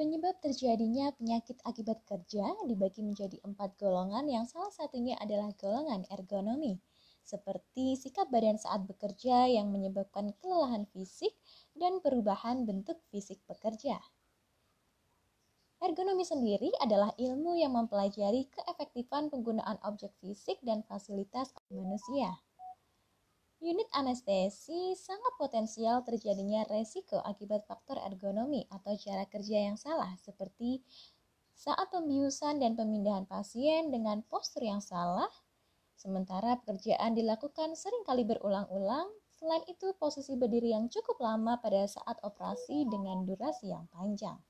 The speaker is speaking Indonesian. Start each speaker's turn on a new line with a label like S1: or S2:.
S1: Penyebab terjadinya penyakit akibat kerja dibagi menjadi empat golongan yang salah satunya adalah golongan ergonomi, seperti sikap badan saat bekerja yang menyebabkan kelelahan fisik dan perubahan bentuk fisik pekerja. Ergonomi sendiri adalah ilmu yang mempelajari keefektifan penggunaan objek fisik dan fasilitas manusia. Unit anestesi sangat potensial terjadinya resiko akibat faktor ergonomi atau cara kerja yang salah seperti saat pembiusan dan pemindahan pasien dengan postur yang salah, sementara pekerjaan dilakukan sering kali berulang-ulang, selain itu posisi berdiri yang cukup lama pada saat operasi dengan durasi yang panjang.